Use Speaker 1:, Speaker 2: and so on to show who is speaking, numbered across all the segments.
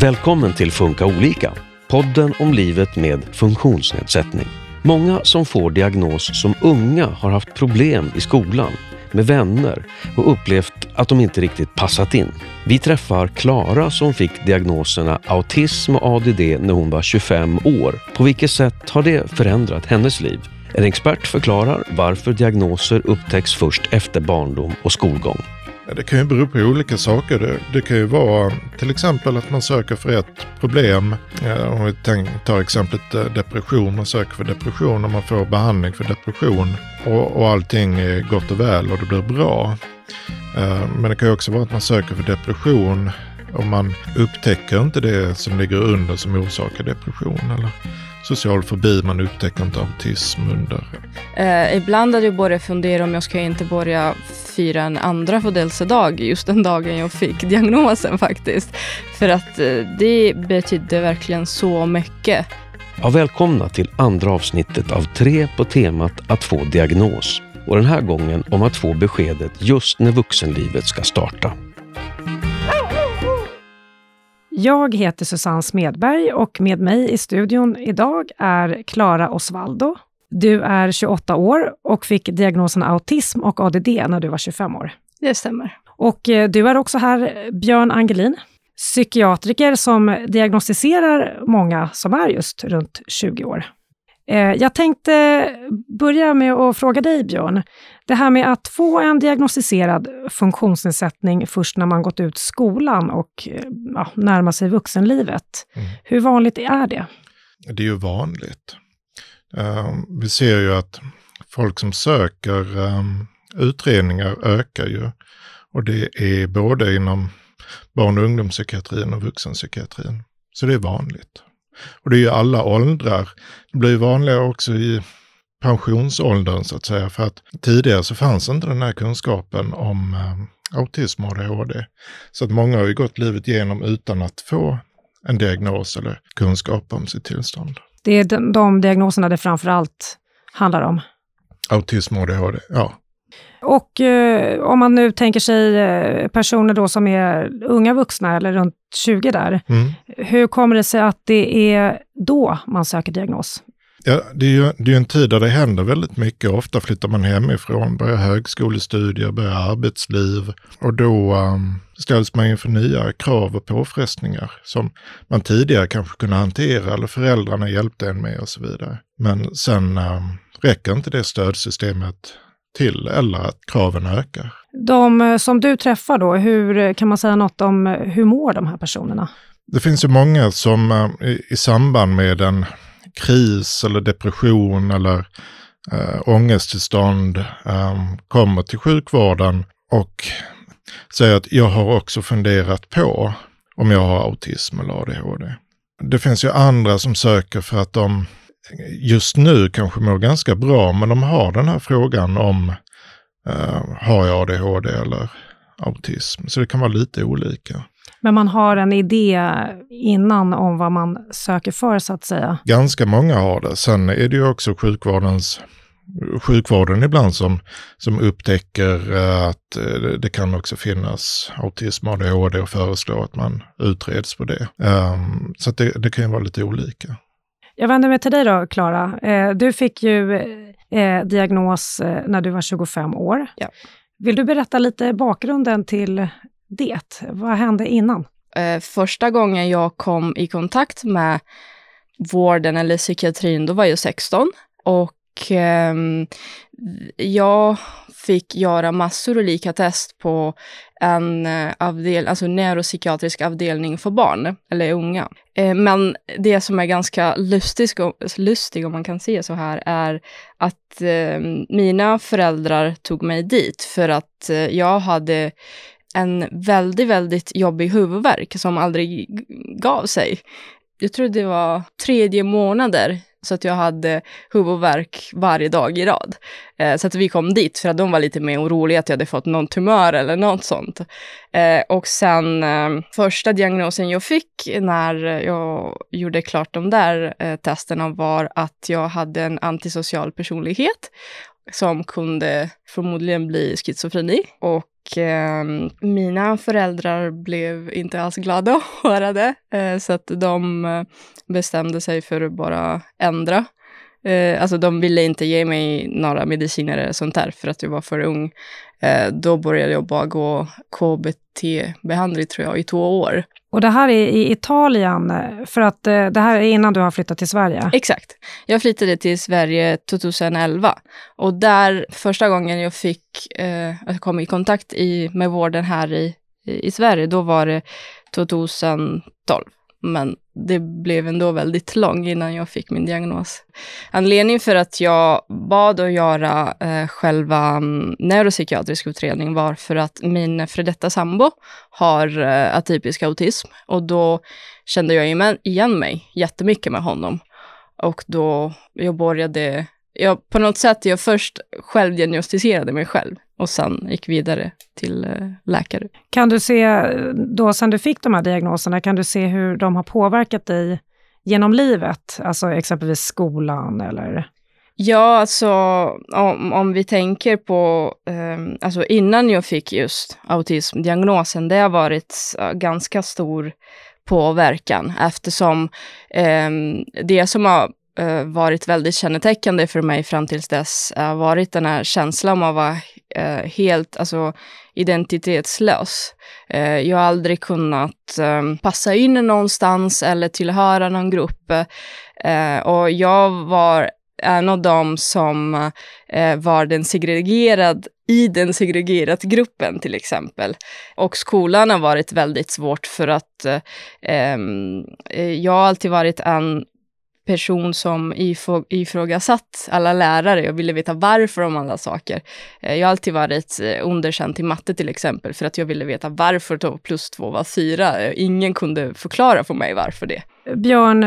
Speaker 1: Välkommen till Funka olika, podden om livet med funktionsnedsättning. Många som får diagnos som unga har haft problem i skolan, med vänner och upplevt att de inte riktigt passat in. Vi träffar Klara som fick diagnoserna autism och ADD när hon var 25 år. På vilket sätt har det förändrat hennes liv? En expert förklarar varför diagnoser upptäcks först efter barndom och skolgång.
Speaker 2: Det kan ju bero på olika saker. Det, det kan ju vara till exempel att man söker för ett problem. Eh, om vi tar exemplet eh, depression. Man söker för depression och man får behandling för depression. Och, och allting är gott och väl och det blir bra. Eh, men det kan ju också vara att man söker för depression och man upptäcker inte det som ligger under som orsakar depression. Eller social fobi, man upptäcker inte autism under.
Speaker 3: Eh, ibland hade jag börjat fundera om jag ska inte börja fira en andra födelsedag just den dagen jag fick diagnosen faktiskt. För att eh, det betydde verkligen så mycket.
Speaker 1: Ja, välkomna till andra avsnittet av tre på temat att få diagnos. Och den här gången om att få beskedet just när vuxenlivet ska starta.
Speaker 4: Jag heter Susanne Smedberg och med mig i studion idag är Klara Osvaldo. Du är 28 år och fick diagnosen autism och ADD när du var 25 år.
Speaker 3: Det stämmer.
Speaker 4: Och eh, du är också här, Björn Angelin, psykiatriker som diagnostiserar många som är just runt 20 år. Eh, jag tänkte börja med att fråga dig, Björn. Det här med att få en diagnostiserad funktionsnedsättning först när man gått ut skolan och eh, ja, närmar sig vuxenlivet. Mm. Hur vanligt är det?
Speaker 2: Det är ju vanligt. Uh, vi ser ju att folk som söker um, utredningar ökar ju. Och det är både inom barn och ungdomspsykiatrin och vuxenpsykiatrin. Så det är vanligt. Och det är ju alla åldrar. Det blir ju vanligare också i pensionsåldern så att säga. För att tidigare så fanns inte den här kunskapen om eh, autism och ADHD. Så att många har ju gått livet igenom utan att få en diagnos eller kunskap om sitt tillstånd.
Speaker 4: Det är de, de diagnoserna det framför allt handlar om?
Speaker 2: Autism och ADHD, ja.
Speaker 4: Och eh, om man nu tänker sig eh, personer då som är unga vuxna eller runt 20 där, mm. hur kommer det sig att det är då man söker diagnos?
Speaker 2: Ja, det är ju det är en tid där det händer väldigt mycket. Ofta flyttar man hemifrån, börjar högskolestudier, börjar arbetsliv och då um, ställs man inför nya krav och påfrestningar som man tidigare kanske kunde hantera eller föräldrarna hjälpte en med och så vidare. Men sen um, räcker inte det stödsystemet till eller att kraven ökar.
Speaker 4: De eh, som du träffar då, hur kan man säga något om eh, hur mår de här personerna?
Speaker 2: Det finns ju många som i, i samband med en kris eller depression eller eh, ångesttillstånd eh, kommer till sjukvården och säger att jag har också funderat på om jag har autism eller ADHD. Det finns ju andra som söker för att de just nu kanske mår ganska bra, men de har den här frågan om eh, har jag ADHD eller autism. Så det kan vara lite olika.
Speaker 4: Men man har en idé innan om vad man söker för, så att säga?
Speaker 2: Ganska många har det. Sen är det ju också sjukvårdens sjukvården ibland som, som upptäcker att eh, det kan också finnas autism och ADHD och föreslår att man utreds på det. Um, så det, det kan ju vara lite olika.
Speaker 4: Jag vänder mig till dig då, Klara. Eh, du fick ju eh, diagnos eh, när du var 25 år.
Speaker 3: Ja.
Speaker 4: Vill du berätta lite bakgrunden till det? Vad hände innan?
Speaker 3: Eh, första gången jag kom i kontakt med vården eller psykiatrin, då var jag 16. Och eh, jag fick göra massor olika test på en eh, avdel, alltså neuropsykiatrisk avdelning för barn, eller unga. Eh, men det som är ganska lustigt, lustigt, om man kan säga så här, är att eh, mina föräldrar tog mig dit för att eh, jag hade en väldigt, väldigt jobbig huvudvärk som aldrig gav sig. Jag tror det var tredje månader så att jag hade huvudvärk varje dag i rad. Eh, så att vi kom dit för att de var lite mer oroliga att jag hade fått någon tumör eller något sånt. Eh, och sen eh, första diagnosen jag fick när jag gjorde klart de där eh, testerna var att jag hade en antisocial personlighet som kunde förmodligen bli schizofreni. Och Ehm, mina föräldrar blev inte alls glada att höra det. Eh, så att de eh, bestämde sig för att bara ändra. Eh, alltså de ville inte ge mig några mediciner eller sånt där för att jag var för ung. Eh, då började jag bara gå KBT-behandling tror jag i två år.
Speaker 4: Och det här är i Italien, eh, för att eh, det här är innan du har flyttat till Sverige?
Speaker 3: Exakt. Jag flyttade till Sverige 2011 och där första gången jag fick, eh, jag kom i kontakt i, med vården här i, i Sverige, då var det 2012. Men det blev ändå väldigt lång innan jag fick min diagnos. Anledningen för att jag bad att göra eh, själva mm, neuropsykiatrisk utredning var för att min före detta sambo har eh, atypisk autism och då kände jag igen mig jättemycket med honom. Och då jag började, jag, på något sätt, jag först självdiagnostiserade mig själv och sen gick vidare till eh, läkare.
Speaker 4: Kan du se, då sen du fick de här diagnoserna, kan du se hur de har påverkat dig genom livet? Alltså exempelvis skolan eller?
Speaker 3: Ja, alltså om, om vi tänker på, eh, alltså innan jag fick just autismdiagnosen, det har varit uh, ganska stor påverkan eftersom eh, det som har uh, varit väldigt kännetecknande för mig fram tills dess har uh, varit den här känslan av att vara uh, helt alltså, identitetslös. Eh, jag har aldrig kunnat passa in någonstans eller tillhöra någon grupp. och jag var en av dem som var den segregerad i den segregerat gruppen till exempel. Och skolan har varit väldigt svårt för att eh, jag har alltid varit en person som ifrågasatt alla lärare. Jag ville veta varför om alla saker. Eh, jag har alltid varit eh, underkänd i matte till exempel, för att jag ville veta varför plus två var fyra. Eh, ingen kunde förklara för mig varför det.
Speaker 4: Björn,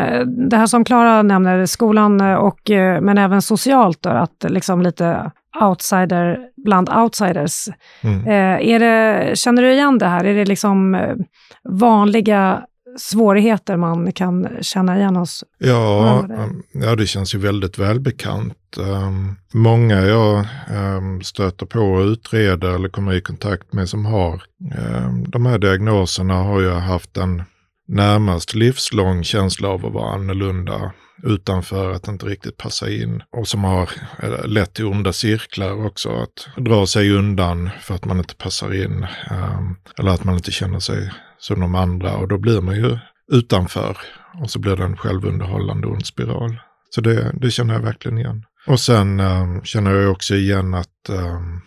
Speaker 4: det här som Klara nämner, skolan och men även socialt då, att liksom lite outsider bland outsiders. Mm. är det, känner du igen det här? Är det liksom vanliga svårigheter man kan känna igen hos
Speaker 2: Ja, ja det känns ju väldigt välbekant. Um, många jag um, stöter på och utreder eller kommer i kontakt med som har de här diagnoserna har ju haft en närmast livslång känsla av att vara annorlunda utanför, att inte riktigt passa in och som har eh, lett till onda cirklar också. Att dra sig undan för att man inte passar in ehm, eller att man inte känner sig som de andra och då blir man ju utanför och så blir det en självunderhållande ond spiral. Så det, det känner jag verkligen igen. Och sen um, känner jag också igen att um,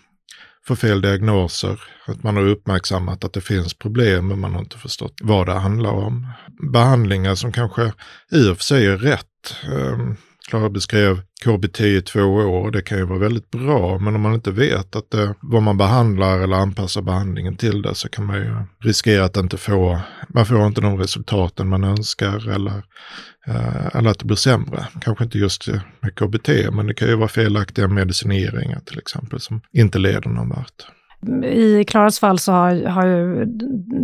Speaker 2: för fel diagnoser, att man har uppmärksammat att det finns problem men man har inte förstått vad det handlar om. Behandlingar som kanske i och för sig är rätt. Ehm, Klara beskrev KBT i två år. Det kan ju vara väldigt bra, men om man inte vet att det, vad man behandlar eller anpassar behandlingen till det så kan man ju riskera att inte få, man får inte de resultaten man önskar eller, eh, eller att det blir sämre. Kanske inte just med KBT, men det kan ju vara felaktiga medicineringar till exempel som inte leder någon vart.
Speaker 4: I Klaras fall så har, har ju,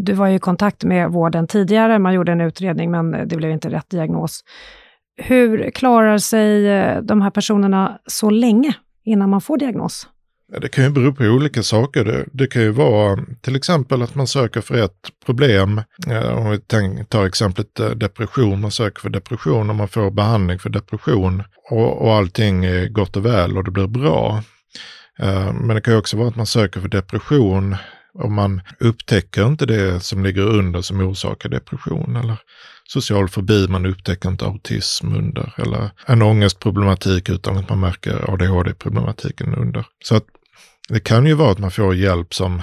Speaker 4: du var ju i kontakt med vården tidigare, man gjorde en utredning men det blev inte rätt diagnos. Hur klarar sig eh, de här personerna så länge innan man får diagnos?
Speaker 2: Det kan ju bero på olika saker. Det, det, kan ju vara till exempel att man söker för ett problem. Eh, om vi tar exemplet eh, depression, man söker för depression och man får behandling för depression och, och allting är gott och väl och det blir bra. Men det kan ju också vara att man söker för depression och man upptäcker inte det som ligger under som orsakar depression. Eller social fobi, man upptäcker inte autism under. Eller en ångestproblematik utan att man märker ADHD-problematiken under. Så att det kan ju vara att man får hjälp som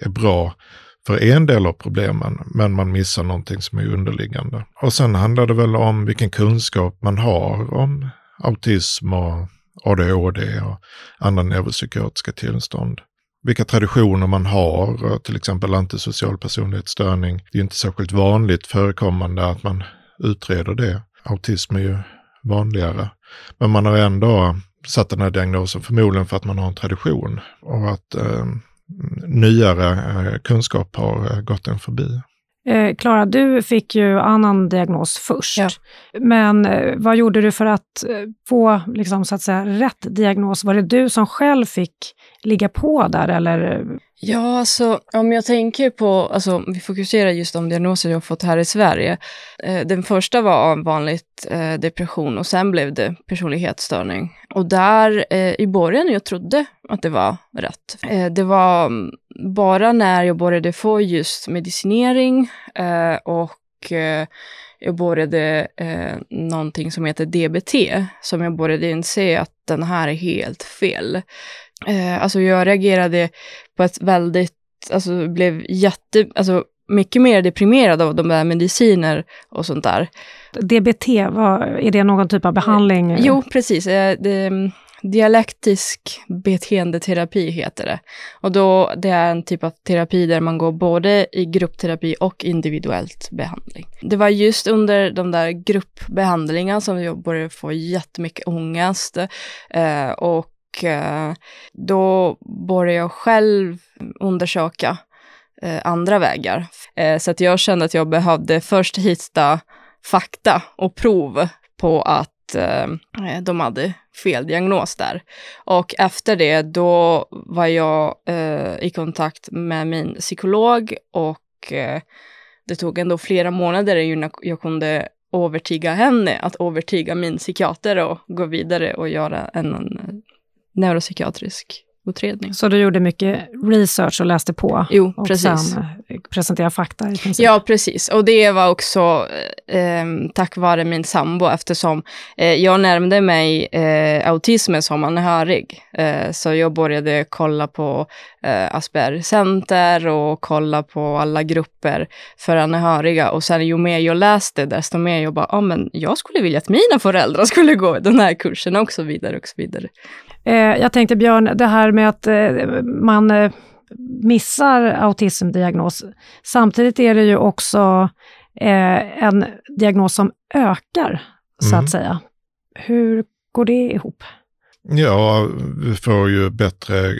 Speaker 2: är bra för en del av problemen, men man missar någonting som är underliggande. Och sen handlar det väl om vilken kunskap man har om autism och ADHD och andra neuropsykiatriska tillstånd vilka traditioner man har, till exempel antisocial personlighetsstörning. Det är inte särskilt vanligt förekommande att man utreder det. Autism är ju vanligare. Men man har ändå satt den här diagnosen förmodligen för att man har en tradition och att eh, nyare eh, kunskap har eh, gått en förbi.
Speaker 4: Eh, Klara, eh, du fick ju annan diagnos först. Ja. Men eh, vad gjorde du för att eh, få liksom, så att säga, rätt diagnos? Var det du som själv fick ligga på där eller?
Speaker 3: Ja, alltså om jag tänker på, alltså vi fokuserar just de diagnoser jag fått här i Sverige. Eh, den första var vanligt eh, depression och sen blev det personlighetsstörning. Och där eh, i början jag trodde att det var rätt. Eh, det var mm, bara när jag började få just medicinering eh, och eh, jag började eh, någonting som heter DBT, som jag började inse att den här är helt fel. Eh, alltså jag reagerade på ett väldigt, alltså blev jätte, alltså mycket mer deprimerad av de där mediciner och sånt där.
Speaker 4: DBT, vad, är det någon typ av behandling?
Speaker 3: Jo, precis. Eh, det, dialektisk beteendeterapi heter det. Och då, det är en typ av terapi där man går både i gruppterapi och individuellt behandling. Det var just under de där gruppbehandlingarna som jag började få jättemycket ångest. Eh, och eh, Eh, då började jag själv undersöka eh, andra vägar. Eh, så att jag kände att jag behövde först hitta fakta och prov på att de hade fel diagnos där. Och efter det, då var jag i kontakt med min psykolog och det tog ändå flera månader innan jag kunde övertyga henne att övertyga min psykiater och gå vidare och göra en neuropsykiatrisk utredning.
Speaker 4: Så du gjorde mycket research och läste på?
Speaker 3: Jo,
Speaker 4: och
Speaker 3: precis.
Speaker 4: sen eh, presentera fakta i princip?
Speaker 3: Ja, precis. Och det var också eh, tack vare min sambo eftersom eh, jag närmade mig eh, autism som anhörig. Eh, så jag började kolla på eh, Asperger Center och kolla på alla grupper för anhöriga. Och sen ju mer jag läste, desto mer jag bara, ja ah, men jag skulle vilja att mina föräldrar skulle gå den här kursen och så vidare och så vidare.
Speaker 4: Eh, jag tänkte Björn, det här med att eh, man eh, missar autismdiagnos. Samtidigt är det ju också en diagnos som ökar, så
Speaker 2: Mm.
Speaker 4: att säga. Hur går det ihop?
Speaker 2: Ja, vi får ju bättre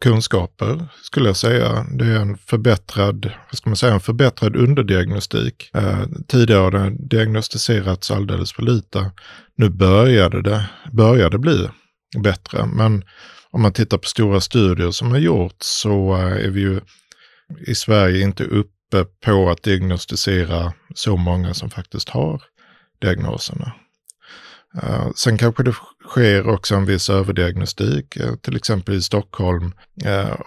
Speaker 2: kunskaper skulle jag säga. Det är en förbättrad, vad ska man säga, en förbättrad underdiagnostik. Eh, tidigare har det diagnostiserats alldeles för lite. Nu började det, började bli bättre, men om man tittar på stora studier som har gjorts så eh, är vi ju i Sverige inte uppe på att diagnostisera så många som faktiskt har diagnoserna. Eh, sen kanske det sker också en viss överdiagnostik, eh, till exempel i Stockholm.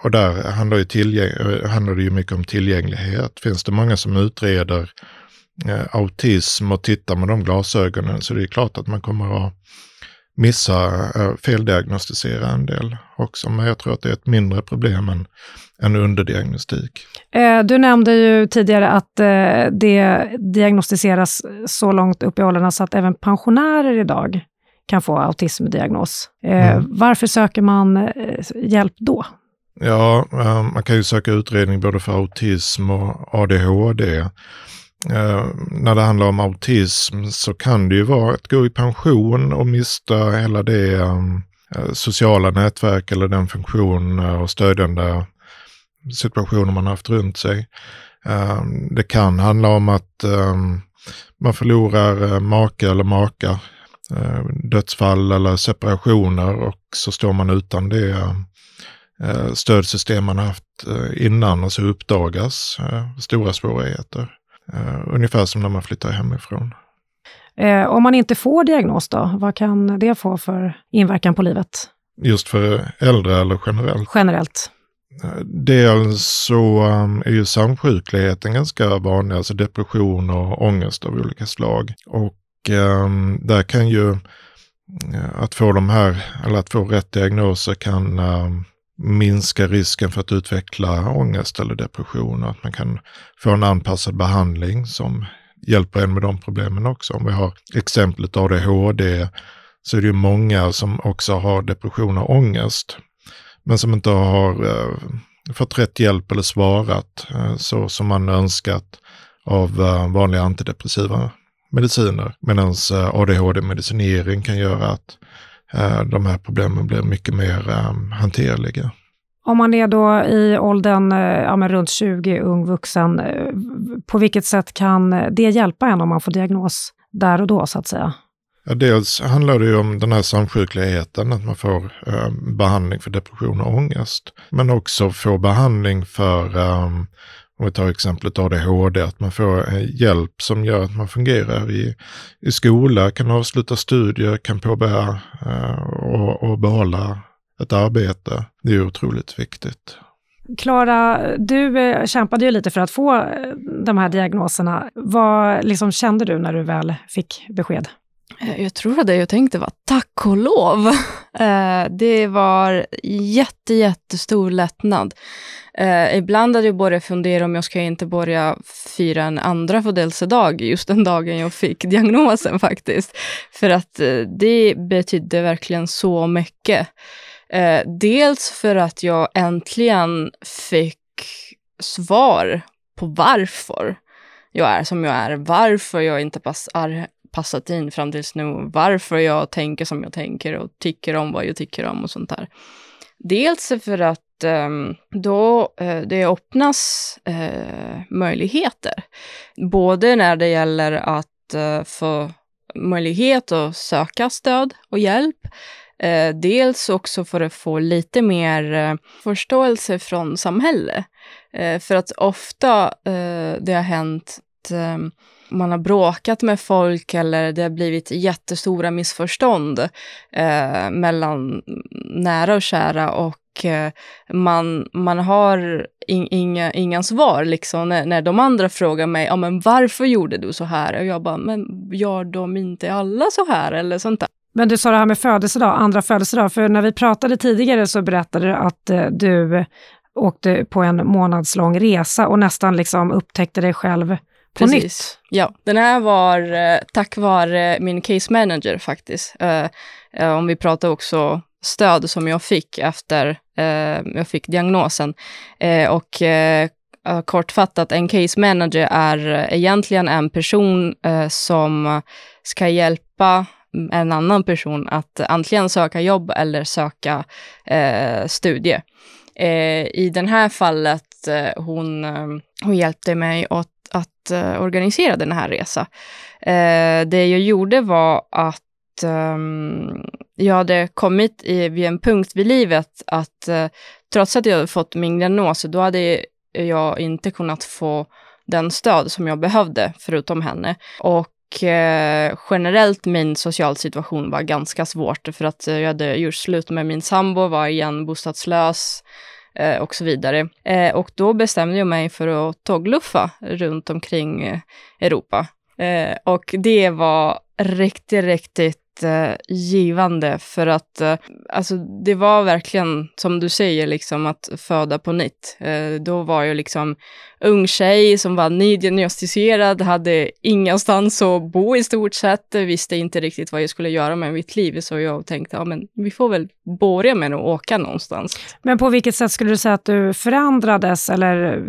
Speaker 2: Och där handlar, ju handlar det ju mycket om tillgänglighet. Finns det många som utreder autism och tittar med de glasögonen så det är klart att man kommer att missa, feldiagnostisera en del också. Men jag tror att det är ett mindre problem än, än underdiagnostik.
Speaker 4: Eh, du nämnde ju tidigare att eh, det diagnostiseras så långt upp i åldrarna så att även pensionärer idag kan få autismdiagnos. Eh,
Speaker 2: Mm.
Speaker 4: Varför söker man eh, hjälp då?
Speaker 2: Ja, eh, man kan ju söka utredning både för autism och ADHD. Eh, när det handlar om autism så kan det ju vara att gå i pension och mista hela det ehm, eh, sociala nätverk eller den funktion eh, och stödjande situationer man haft runt sig. Ehm, det kan handla om att ehm, man förlorar eh, make eller maka, eh, dödsfall eller separationer och så står man utan det stödsystem man haft innan och så uppdagas stora svårigheter. Uh, ungefär som när man flyttar hemifrån.
Speaker 4: Eh, om man inte får diagnos då, vad kan det få för inverkan på livet
Speaker 2: Just för äldre eller generellt?
Speaker 4: generellt?
Speaker 2: Uh, dels så um, är ju samsjukligheten ganska vanlig, alltså depression och ångest av olika slag. Och um, där kan ju uh, att få de här, eller att få rätt diagnoser kan um, minska risken för att utveckla ångest eller depression. Att man kan få en anpassad behandling som hjälper en med de problemen också. Om vi har exemplet ADHD så är det ju många som också har depression och ångest. Men som inte har eh, fått rätt hjälp eller svarat eh, så som man önskat av eh, vanliga antidepressiva mediciner. Medan eh, ADHD-medicinering kan göra att eh, de här problemen blir mycket mer eh, hanterliga.
Speaker 4: Om man är då i åldern eh, ja, runt 20, ung vuxen, eh, på vilket sätt kan det hjälpa en om man får diagnos där och då, så att säga?
Speaker 2: Ja, dels handlar det ju om den här samsjukligheten, att man får eh, behandling för depression och ångest. Men också få behandling för, eh, om vi tar exemplet ADHD, att man får eh, hjälp som gör att man fungerar i, i skola, kan avsluta studier, kan påbörja eh, och, och behålla ett arbete. Det är otroligt viktigt.
Speaker 4: Klara, du eh, kämpade ju lite för att få eh, de här diagnoserna. Vad liksom kände du när du väl fick besked?
Speaker 3: Eh, jag tror att det jag tänkte var tack och lov. Eh, det var jätte, jättestor lättnad. Eh, ibland hade jag börjat fundera om jag ska inte börja fira en andra födelsedag just den dagen jag fick diagnosen faktiskt. För att det betydde verkligen så mycket. Dels för att jag äntligen fick svar på varför jag är som jag är, varför jag inte pass, är, passat in fram tills nu, varför jag tänker som jag tänker och tycker om vad jag tycker om och sånt där. Dels för att eh, då eh, det öppnas eh, möjligheter, både när det gäller att eh, få möjlighet att söka stöd och hjälp, Eh, dels också för att få lite mer eh, förståelse från samhället. Eh, för att ofta eh, det har hänt Ehm, man har bråkat med folk eller det har blivit jättestora missförstånd eh, mellan nära och kära och eh, man, man har in, inga, inga svar liksom när, när de andra frågar mig, ja men varför gjorde du så här? Och jag bara, men gör de inte alla så här eller sånt där?
Speaker 4: Men du sa det här med födelsedag, andra födelsedag, för när vi pratade tidigare så berättade du att eh, du åkte på en månadslång resa och nästan liksom upptäckte dig själv på Precis. nytt.
Speaker 3: Ja, den här var eh, tack vare min case manager faktiskt. Eh, eh, om vi pratar också stöd som jag fick efter eh, jag fick diagnosen. Eh, och eh, kortfattat, en case manager är egentligen en person som ska hjälpa en annan person att antingen söka jobb eller söka eh, studie. Eh, I det här fallet, eh, hon, hon hjälpte mig åt, att Eh, organisera den här resan. Eh, det jag gjorde var att ehm, jag hade kommit i, vid en punkt vid livet att eh, trots att jag hade fått min diagnos, då hade jag inte kunnat få den stöd som jag behövde förutom henne. Och eh, generellt min social situation var ganska svårt för att jag hade gjort slut med min sambo, var igen bostadslös eh, och så vidare. Eh, och då bestämde jag mig för att tågluffa runt omkring eh, Europa. Eh, och det var riktigt, riktigt eh, givande för att eh, alltså, det var verkligen som du säger, liksom att föda på nytt. Eh, då var jag liksom ung tjej som var nydiagnostiserad, hade ingenstans att bo i stort sett, visste inte riktigt vad jag skulle göra med mitt liv, så jag tänkte, ja men vi får väl börja med att åka någonstans.
Speaker 4: Men på vilket sätt skulle du säga att du förändrades eller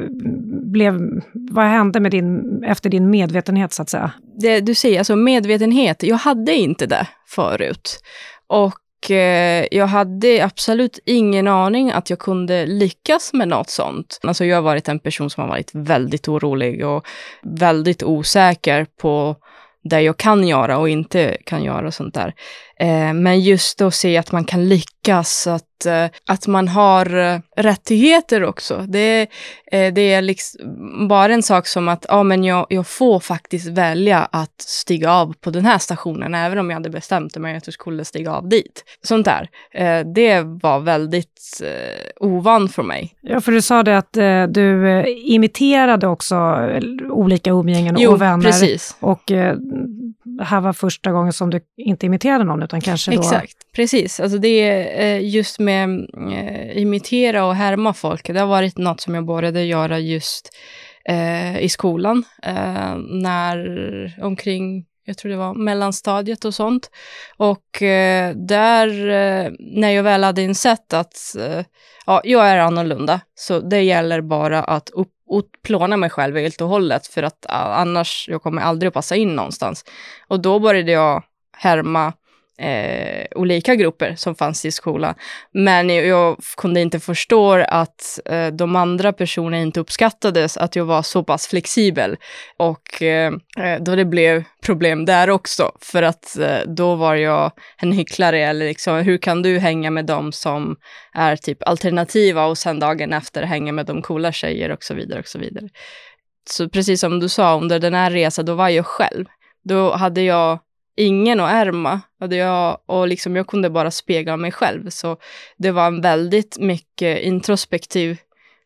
Speaker 4: blev, vad hände med din, efter din medvetenhet så att säga?
Speaker 3: Det du säger, alltså medvetenhet, jag hade inte det förut. Och Eh, jag hade absolut ingen aning att jag kunde lyckas med något sånt. Alltså jag har varit en person som har varit väldigt orolig och väldigt osäker på det jag kan göra och inte kan göra och sånt där. Eh, men just att se att man kan lyckas, att, eh, att man har eh, rättigheter också. Det, det är liksom bara en sak som att ja, men jag, jag får faktiskt välja att stiga av på den här stationen, även om jag hade bestämt mig att jag skulle stiga av dit. Sånt där. Det var väldigt ovan för mig.
Speaker 4: Ja, för du sa det att du imiterade också olika umgängen och vänner.
Speaker 3: Precis.
Speaker 4: Och det här var första gången som du inte imiterade någon, utan kanske då...
Speaker 3: Exakt, precis. Alltså det är eh, just med att imitera och härma folk, det har varit något som jag började göra just eh, i skolan, när omkring jag tror det var mellanstadiet och sånt. Och eh, där, eh, när jag väl hade insett att eh, ja, jag är annorlunda, så det gäller bara att upp, utplåna mig själv helt och hållet, för att annars jag kommer aldrig att passa in någonstans. Och då började jag härma eh, olika grupper som fanns i skolan. Men jag, kunde inte förstå att eh, de andra personerna inte uppskattades att jag var så pass flexibel. Och eh, eh, då det blev problem där också, för att eh, då var jag en hycklare, eller liksom, hur kan du hänga med dem som är typ alternativa och sen dagen efter hänga med de coola tjejer och så vidare och så vidare. Så precis som du sa, under den här resan, då var jag själv. Då hade jag ingen att ärma. Hade jag, och liksom jag kunde bara spegla mig själv. Så det var en väldigt mycket introspektiv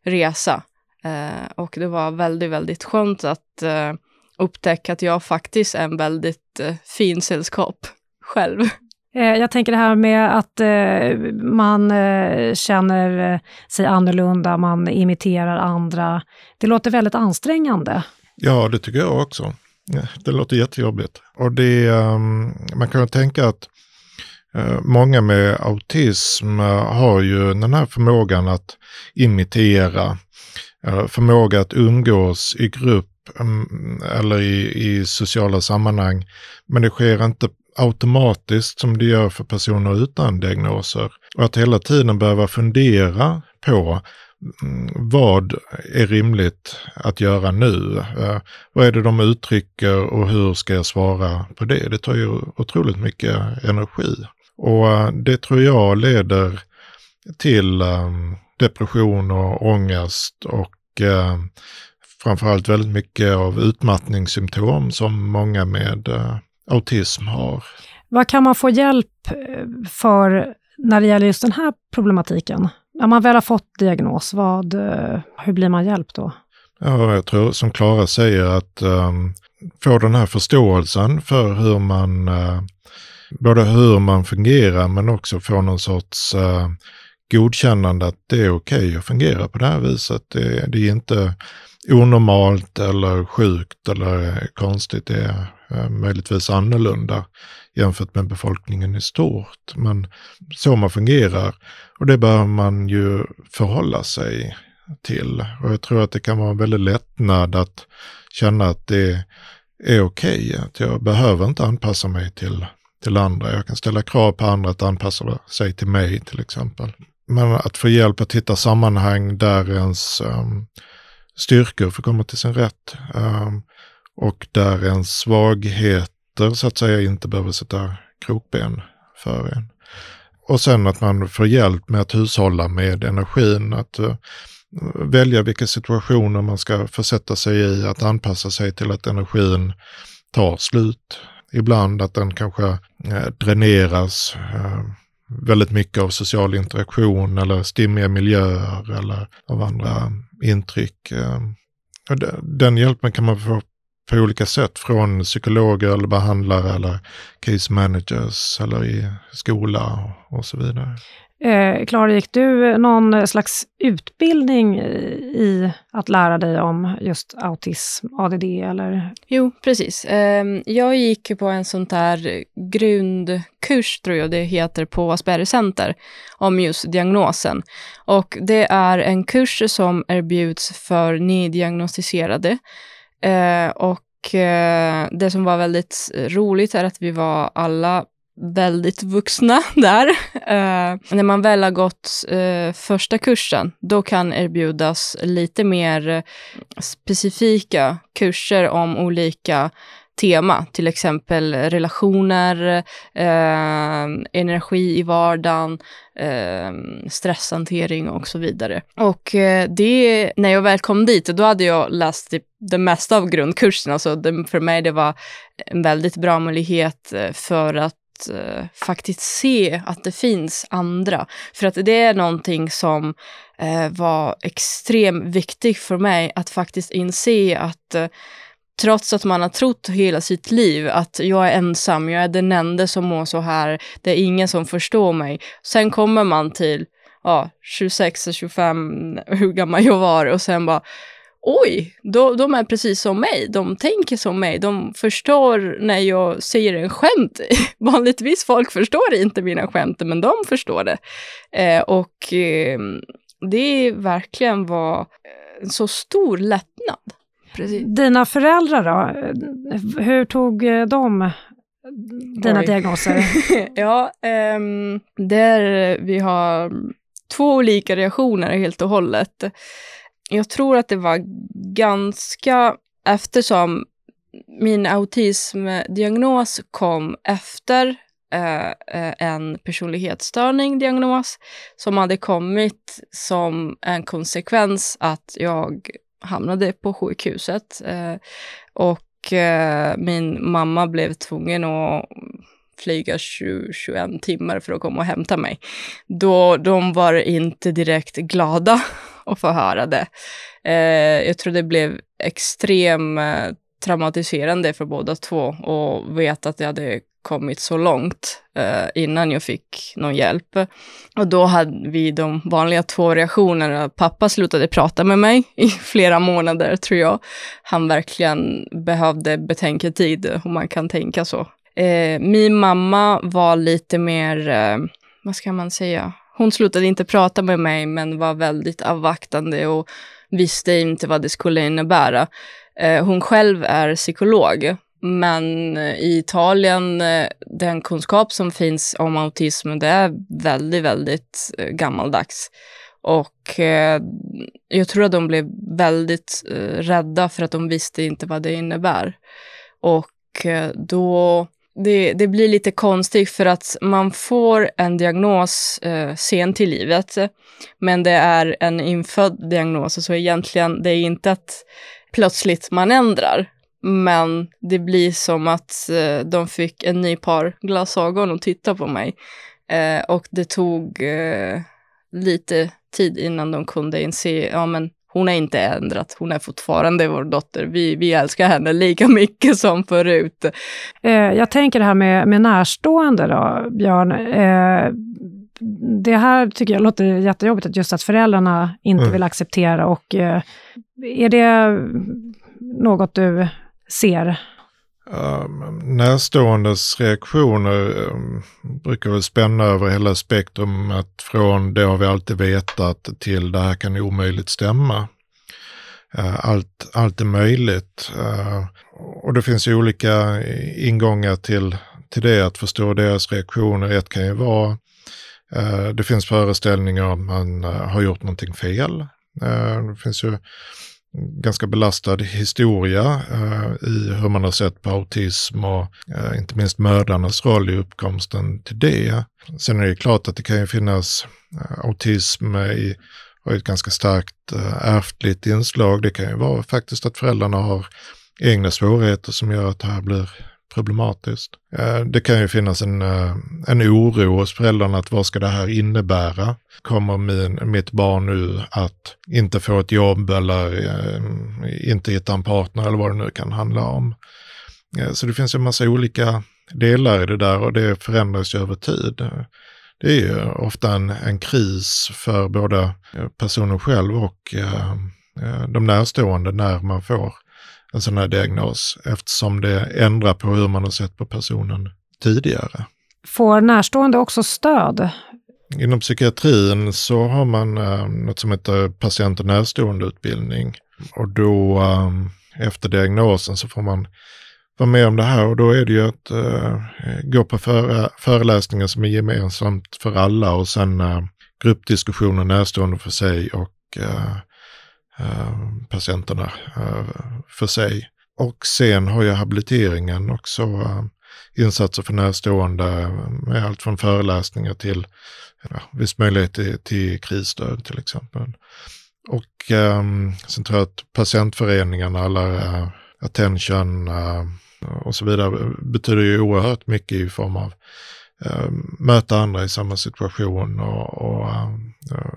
Speaker 3: resa. Eh, och det var väldigt, väldigt skönt att eh, upptäcka att jag faktiskt är en väldigt eh, fin sällskap själv.
Speaker 4: Eh, jag tänker det här med att eh, man eh, känner sig annorlunda, man imiterar andra. Det låter väldigt ansträngande.
Speaker 2: Ja, det tycker jag också. Det låter jättejobbigt. Och det, ehm, man kan ju tänka att eh, många med autism eh, har ju den här förmågan att imitera, eh, förmåga att umgås i grupp mm, eller i, i sociala sammanhang. Men det sker inte automatiskt som det gör för personer utan diagnoser. Och att hela tiden behöva fundera på Mm, vad är rimligt att göra nu? Eh, vad är det de uttrycker och hur ska jag svara på det? Det tar ju otroligt mycket energi. Och eh, det tror jag leder till ehm, depression och ångest och eh, framförallt väldigt mycket av utmattningssymptom som många med autism har.
Speaker 4: Vad kan man få hjälp för när det gäller just den här problematiken? När man väl har fått diagnos, vad, eh, hur blir man hjälpt då?
Speaker 2: Ja, jag tror som Klara säger att um, få den här förståelsen för hur man, uh, både hur man fungerar men också få någon sorts uh, godkännande att det är okej okay att fungera på det här viset. Det, det är inte onormalt eller sjukt eller konstigt. Det är Eh, möjligtvis annorlunda jämfört med befolkningen i stort. Men så man fungerar. Och det bör man ju förhålla sig till. Och jag tror att det kan vara en väldigt lättnad att känna att det är okej. Okay, att jag behöver inte anpassa mig till, till andra. Jag kan ställa krav på andra att anpassa sig till mig till exempel. Men att få hjälp att hitta sammanhang där ens um, styrkor får komma till sin rätt. Um, och där ens svagheter så att säga inte behöver sätta krokben för en. Och sen att man får hjälp med att hushålla med energin, att uh, välja vilka situationer man ska försätta sig i, att anpassa sig till att energin tar slut. Ibland att den kanske uh, dräneras uh, väldigt mycket av social interaktion eller stimmiga miljöer eller av andra intryck. Den hjälpen kan man få på olika sätt från psykologer eller behandlare eller case managers eller i skola och, så vidare.
Speaker 4: Eh, Klara, gick du någon slags utbildning i att lära dig om just autism, ADD eller?
Speaker 3: Jo, precis. Eh, jag gick på en sån där grundkurs, tror jag det heter, på Asperger Center om just diagnosen. Och det är en kurs som erbjuds för nydiagnostiserade Eh, och eh, det som var väldigt roligt är att vi var alla väldigt vuxna där. Eh, när man väl har gått eh, första kursen, då kan erbjudas lite mer eh, specifika kurser om olika tema, till exempel relationer, eh, energi i vardagen, eh, stresshantering och så vidare. Och eh, det, när jag väl kom dit, då hade jag läst det, det mesta av grundkursen, alltså det, för mig det var en väldigt bra möjlighet eh, för att eh, faktiskt se att det finns andra. För att det är någonting som eh, var extremt viktigt för mig att faktiskt inse att trots att man har trott hela sitt liv att jag är ensam, jag är den enda som mår så här, det är ingen som förstår mig. Sen kommer man till ja, 26, 25, hur gammal jag var och sen bara oj, de, de är precis som mig, de tänker som mig, de förstår när jag säger en skämt. Vanligtvis folk förstår inte mina skämt, men de förstår det. Eh, och ehm, eh, det verkligen var en så stor lättnad.
Speaker 4: Precis. Dina föräldrar då, hur tog de dina
Speaker 3: Oj.
Speaker 4: diagnoser?
Speaker 3: ja, um, där vi har två olika reaktioner helt och hållet. Jag tror att det var ganska, eftersom min autismdiagnos kom efter eh, eh, en personlighetsstörning-diagnos som hade kommit som en konsekvens att jag hamnade på sjukhuset. Eh, och eh, min mamma blev tvungen att flyga 20, 21 timmar för att komma och hämta mig. Då de var inte direkt glada att få höra det. Eh, jag tror det blev extremt traumatiserande för båda två och veta att jag hade kommit så långt eh, innan jag fick någon hjälp. Och då hade vi de vanliga två reaktionerna. Pappa slutade prata med mig i flera månader, tror jag. Han verkligen behövde betänketid, om man kan tänka så. Eh, min mamma var lite mer, eh, vad ska man säga, hon slutade inte prata med mig, men var väldigt avvaktande och visste inte vad det skulle innebära. Eh, hon själv är psykolog, men eh, i Italien, eh, den kunskap som finns om autism, det är väldigt, väldigt eh, gammaldags. Och eh, jag tror att de blev väldigt eh, rädda för att de visste inte vad det innebär. Och eh, då, det, det blir lite konstigt för att man får en diagnos sent i livet, men det är en infödd diagnos, så egentligen det är inte att plötsligt man ändrar, men det blir som att eh, de fick en ny par glasögon och titta på mig. Eh, och det tog eh, lite tid innan de kunde inse, ja men hon har inte ändrat, hon är fortfarande vår dotter. Vi, vi älskar henne lika mycket som förut.
Speaker 4: Eh, jag tänker det här med, med närstående då, Björn. Eh, det här tycker jag låter jättejobbigt, att just att föräldrarna inte
Speaker 2: Mm.
Speaker 4: vill acceptera. Och eh, är det något du ser?
Speaker 2: Um, närståendes reaktioner um, brukar väl spänna över hela spektrumet från det har vi alltid vetat till det här kan omöjligt stämma. Uh, allt, allt är möjligt. Uh, och det finns ju olika ingångar till, till det, att förstå deras reaktioner. Ett kan ju vara, uh, det finns föreställningar om man eh, har gjort någonting fel. Det finns ju ganska belastad historia eh, i hur man har sett på autism och eh, inte minst mödrarnas roll i uppkomsten till det. Sen är det klart att det kan ju finnas eh, autism i har ett ganska starkt eh, ärftligt inslag. Det kan ju vara faktiskt att föräldrarna har egna svårigheter som gör att det här blir problematiskt. Eh, det kan ju finnas en, eh, en oro hos föräldrarna att vad ska det här innebära? Kommer min, mitt barn nu att inte få ett jobb eller eh, inte hitta en partner eller vad det nu kan handla om? Så det finns ju en massa olika delar i det där och det förändras ju över tid. Det är ju ofta en, en kris för både personen själv och de närstående när man får en sån här diagnos eftersom det ändrar på hur man har sett på personen tidigare.
Speaker 4: Får närstående också stöd?
Speaker 2: Inom psykiatrin så har man eh, något som heter patient och närståendeutbildning. Och då eh, efter diagnosen så får man vara med om det här och då är det ju att eh, gå på före, föreläsningar som är gemensamt för alla och sen eh, gruppdiskussioner närstående för sig och eh, Eh, patienterna eh, för sig. Och sen har jag habiliteringen också, eh, insatser för närstående med allt från föreläsningar till ja, viss möjlighet till, till krisstöd till exempel. Och ehm, sen tror jag att patientföreningarna, alla attention eh, och så vidare betyder ju oerhört mycket i form av möta andra i samma situation och, och eh,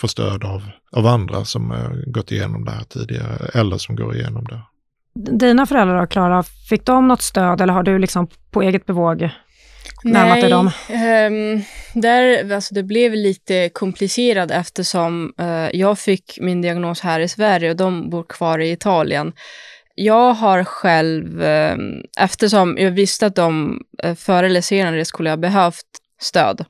Speaker 2: få stöd av, av andra som eh, gått igenom det här tidigare eller som går igenom det.
Speaker 4: Dina föräldrar då, Klara, fick de något stöd eller har du liksom på eget bevåg närmat dig dem?
Speaker 3: ehm, där, alltså det blev lite komplicerat eftersom eh, jag fick min diagnos här i Sverige och de bor kvar i Italien. Jag har själv, ehm, eftersom jag visste att de före förr eller senare skulle ha behövt stöd,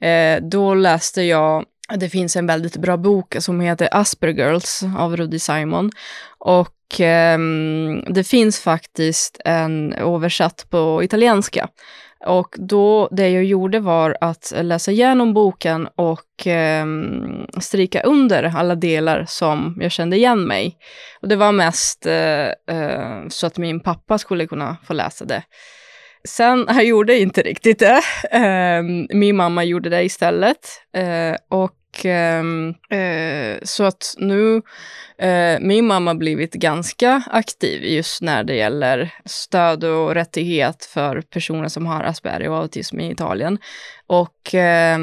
Speaker 3: eh, då läste jag det finns en väldigt bra bok som heter Aspergirls av Rudy Simon. Och och eh, det finns faktiskt en översatt på italienska. Och då, det jag gjorde var att läsa igenom boken och eh, stryka under alla delar som jag kände igen mig. Och det var mest eh, eh, så att min pappa skulle kunna få läsa det. Sen, han gjorde inte riktigt det. Eh, min mamma gjorde det istället. Eh, och Ehm, eh, så att nu, eh, min mamma blivit ganska aktiv just när det gäller stöd och rättighet för personer som har Asperger och autism i Italien. Och eh,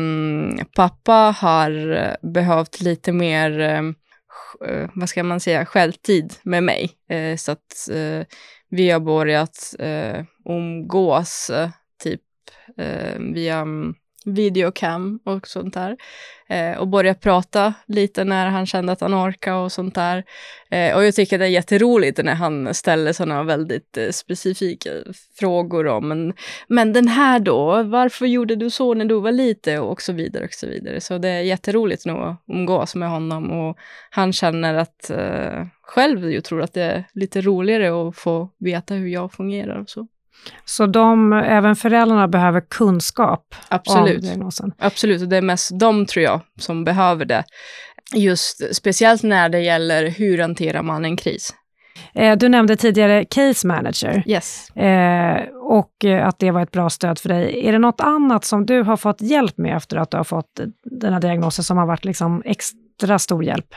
Speaker 3: pappa har eh, behövt lite mer, eh, eh, vad ska man säga, självtid med mig. Eh, så att eh, vi har börjat eh, umgås typ via mm, videocam och sånt där. Eh, och börja prata lite när han kände att han orkade och sånt där. Eh, och jag tycker det är jätteroligt när han ställer sådana väldigt eh, specifika frågor om, men, men den här då, varför gjorde du så när du var lite och så vidare och så vidare. Så det är jätteroligt nu att umgås med honom och han känner att eh, själv jag tror att det är lite roligare att få veta hur jag fungerar och så.
Speaker 4: Så de, även föräldrarna behöver kunskap
Speaker 3: Absolut.
Speaker 4: om diagnosen?
Speaker 3: Absolut, det är mest de tror jag som behöver det. Just speciellt när det gäller hur hanterar man en kris.
Speaker 4: Eh, du nämnde tidigare case manager
Speaker 3: yes.
Speaker 4: eh, och att det var ett bra stöd för dig. Är det något annat som du har fått hjälp med efter att du har fått den här diagnosen som har varit liksom extra stor hjälp?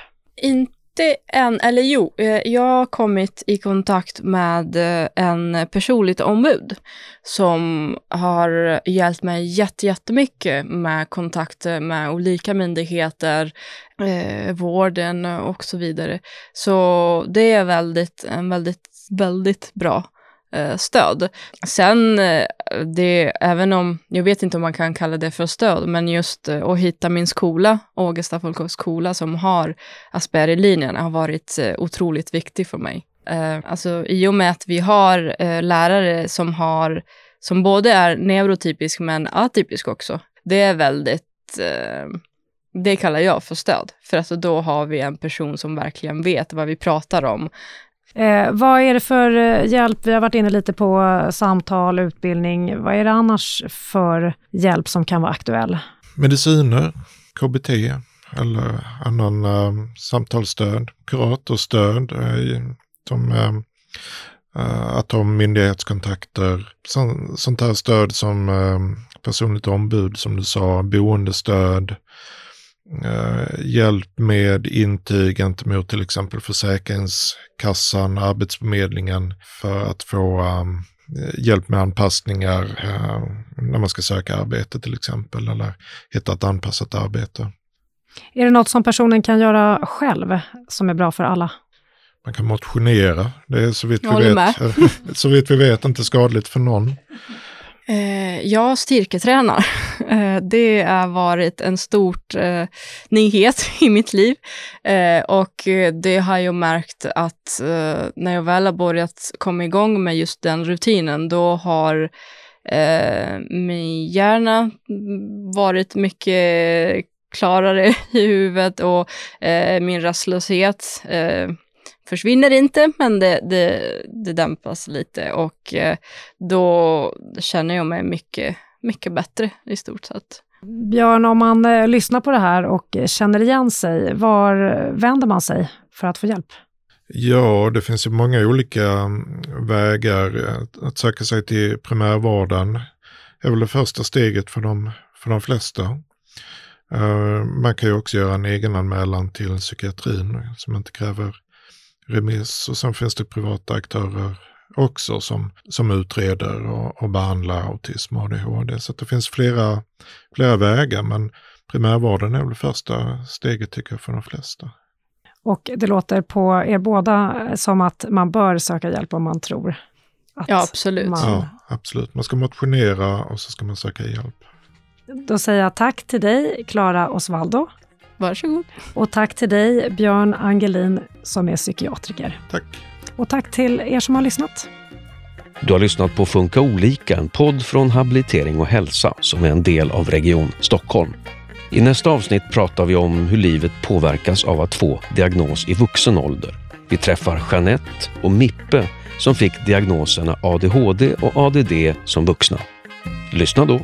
Speaker 3: Inte inte än, eller jo, eh, jag har kommit i kontakt med eh, en personligt ombud som har hjälpt mig jättemycket med kontakter med olika myndigheter, eh, vården och så vidare. Så det är väldigt, en väldigt, väldigt bra eh, Eh, stöd. Sen, eh, det, även om, jag vet inte om man kan kalla det för stöd, men just eh, att hitta min skola, Ågesta folkhögskola, som har Aspergerlinjen, har varit otroligt viktig för mig. Alltså i och med att vi har lärare som har, som både är neurotypisk men atypisk också. Det är väldigt det kallar jag för stöd, för att då har vi en person som verkligen vet vad vi pratar om.
Speaker 4: Eh, vad är det för eh, hjälp? Vi har varit inne lite på samtal, utbildning. Vad är det annars för hjälp som kan vara aktuell?
Speaker 2: Mediciner, KBT eller annan eh, samtalsstöd, kuratorstöd, eh, de, eh, eh att ha myndighetskontakter, sånt här stöd som eh, personligt ombud som du sa, boendestöd, eh, hjälp med intyg gentemot till exempel Försäkringskassan, Arbetsförmedlingen för att få um, hjälp med anpassningar uh, när man ska söka arbete till exempel eller hitta ett anpassat arbete.
Speaker 4: Är det något som personen kan göra själv som är bra för alla?
Speaker 2: Man kan motionera. Det är så vitt, vi vet, så vitt vi vet inte skadligt för någon.
Speaker 3: Eh, jag styrketränar. Eh, det har varit en stor eh, nyhet i mitt liv. Eh, och det har jag märkt att eh, när jag väl har börjat komma igång med just den rutinen, då har eh, min hjärna varit mycket klarare i huvudet och eh, min rastlöshet eh, försvinner inte, men det, det, det dämpas lite och eh, då känner jag mig mycket, mycket bättre i stort sett.
Speaker 4: Björn, om man eh, lyssnar på det här och känner igen sig, var vänder man sig för att få hjälp?
Speaker 2: Ja, det finns ju många olika mm, vägar. Att söka sig till primärvården är väl det första steget för de, för de flesta. Uh, man kan ju också göra en egenanmälan till psykiatrin som inte kräver remiss och sen finns det privata aktörer också som, som utreder och, och behandlar autism och ADHD. Så det finns flera, flera vägar men primärvården är väl första steget tycker jag för de flesta.
Speaker 4: Och det låter på er båda som att man bör söka hjälp om man tror att
Speaker 3: Ja, absolut.
Speaker 4: Man...
Speaker 2: Ja, absolut. Man ska motionera och så ska man söka hjälp.
Speaker 4: Då säger jag tack till dig, Klara Osvaldo.
Speaker 3: Varsågod.
Speaker 4: Och tack till dig, Björn Angelin, som är psykiatriker.
Speaker 2: Tack.
Speaker 4: Och tack till er som har lyssnat.
Speaker 1: Du har lyssnat på Funka olika, en podd från Habilitering och hälsa som är en del av Region Stockholm. I nästa avsnitt pratar vi om hur livet påverkas av att få diagnos i vuxen ålder. Vi träffar Jeanette och Mippe som fick diagnoserna ADHD och ADD som vuxna. Lyssna då!